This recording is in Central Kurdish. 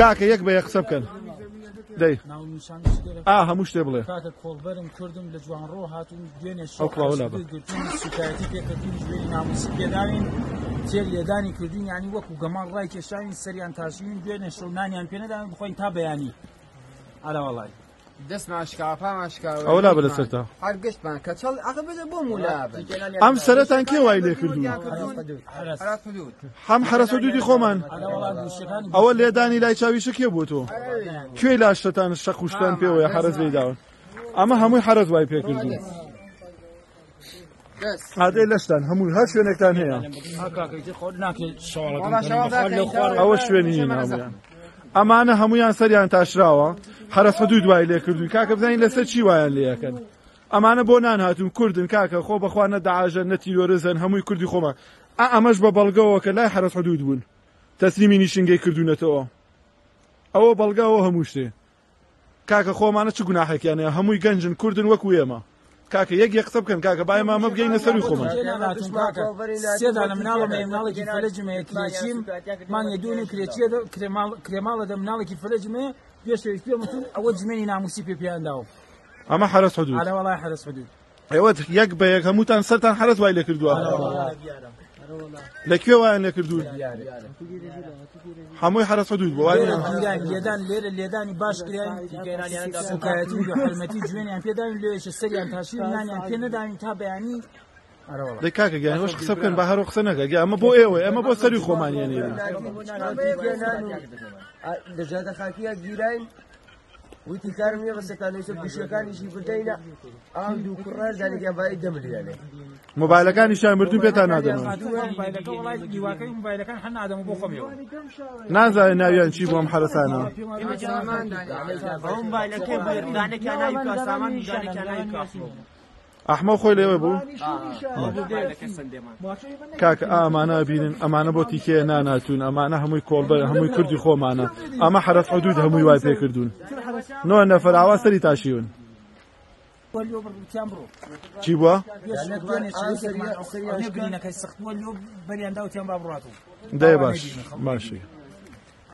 کاکە یەک بە یە قسە بکەن دەی ئا هەموو شتێ بڵێ کۆڵبەرم کوردم لە جوان ڕۆ هاتون دوێنێ تێر لێدانی کردین ینی وەکو گەمان ڕای کێشاین سەریان تاشین دوێنێ شەو نانیان پێنەدان بخۆین تا بەیانی ئاراوەڵای ئەو لا بە لەسەرتا ئەم سەرەتان کێ وای لێکردو هەم حرەسە دودی خۆمان ئەوە لێدانی لای چاویشە کێ بۆ تۆ کوێ لاشتەتان شەقوشتان پێوەیە حرەز لێداون ئەمە هەمووی حرەز وای پێکردو عادەی لەشتان هەمووی هەر شوێنێکتان هەیە ئەوە شوێنی ئەمانە هەمویان سەریان تاشراوە حرەفە دوو دوای لێ کردووی کاکە بزانین لەسەر چی وایان لەکەن ئەمانە بۆ نان هاتون کوردن کاکە خۆ بەخوا نەداعاژە نەتیۆرەزەن هەمووی کوردی خۆمە ئا ئەمەش بە بەڵگەوە کە لای حرەف حدود بوون تەسلیمی نیشنگەی کردوونەتەوە ئەوە بەڵگاوە هەموو شتێ کاکە خۆمانە چ گوناحێکیانە هەمووی گەنجن کوردن وەکو ئێمە کاکە یەک یەک قسە بکەن کاکە باە مامە بگەینە سەری خۆمان سێدا لە مناڵە مناڵێکی فلەجمەیە کرێچیم مان یە دوێنێ کرێچیە کرێماڵە دە مناڵێکی فلەجمەیە پێش پێمەتون ئەوە جمێنی ناموسی پێ پێیانداوە ئەمە حرس حدود ئەلا وڵای حرس حدود ئێوە یەک بە یەک هەمووتان سەرتان حرس وای لە کردووە لەکوێ وایە نەکردوون هەمووی حرەسە دوود بۆ لێدان لێرە لێدانی باشکرایەتی حرمەتی جوێنیان پێداوین لێش سەریان تاشی نانیان پێ نەداوین تا بەیانی دەکاکە گیانەوەش قسە بکەن بە هەرۆ قسە نەکە گە ئەمە بۆ ئێوە ئەمە بۆ سەری خۆمانیان نێ دەجاتە خاکیە گیرین وتی کارم نیە بەسەکانەوە گوشەکانیشی بدەینە ئاو دوو کوڕار دانێکیان باید دەمرێنێ مۆبایلەکانی شان مردوو پێتان نادەن نازانێت ناویان چی بۆم حرەسانە ئەحمە خۆی لێوە بوو کاکە ئامانە بینن ئەمانە بۆ تیکێ ناناتون ئەمانە هەمووی کۆڵبەر هەمووی کوردی خۆمانە ئەمە حرەف حدود هەمووی وای پێ کردوون نۆ نەفەر ئاوا سەری تاشیون واليوم تيامبرو تيبوا نبني نكاي سخت واليوم بني عندها تيامبرو راتو ماشي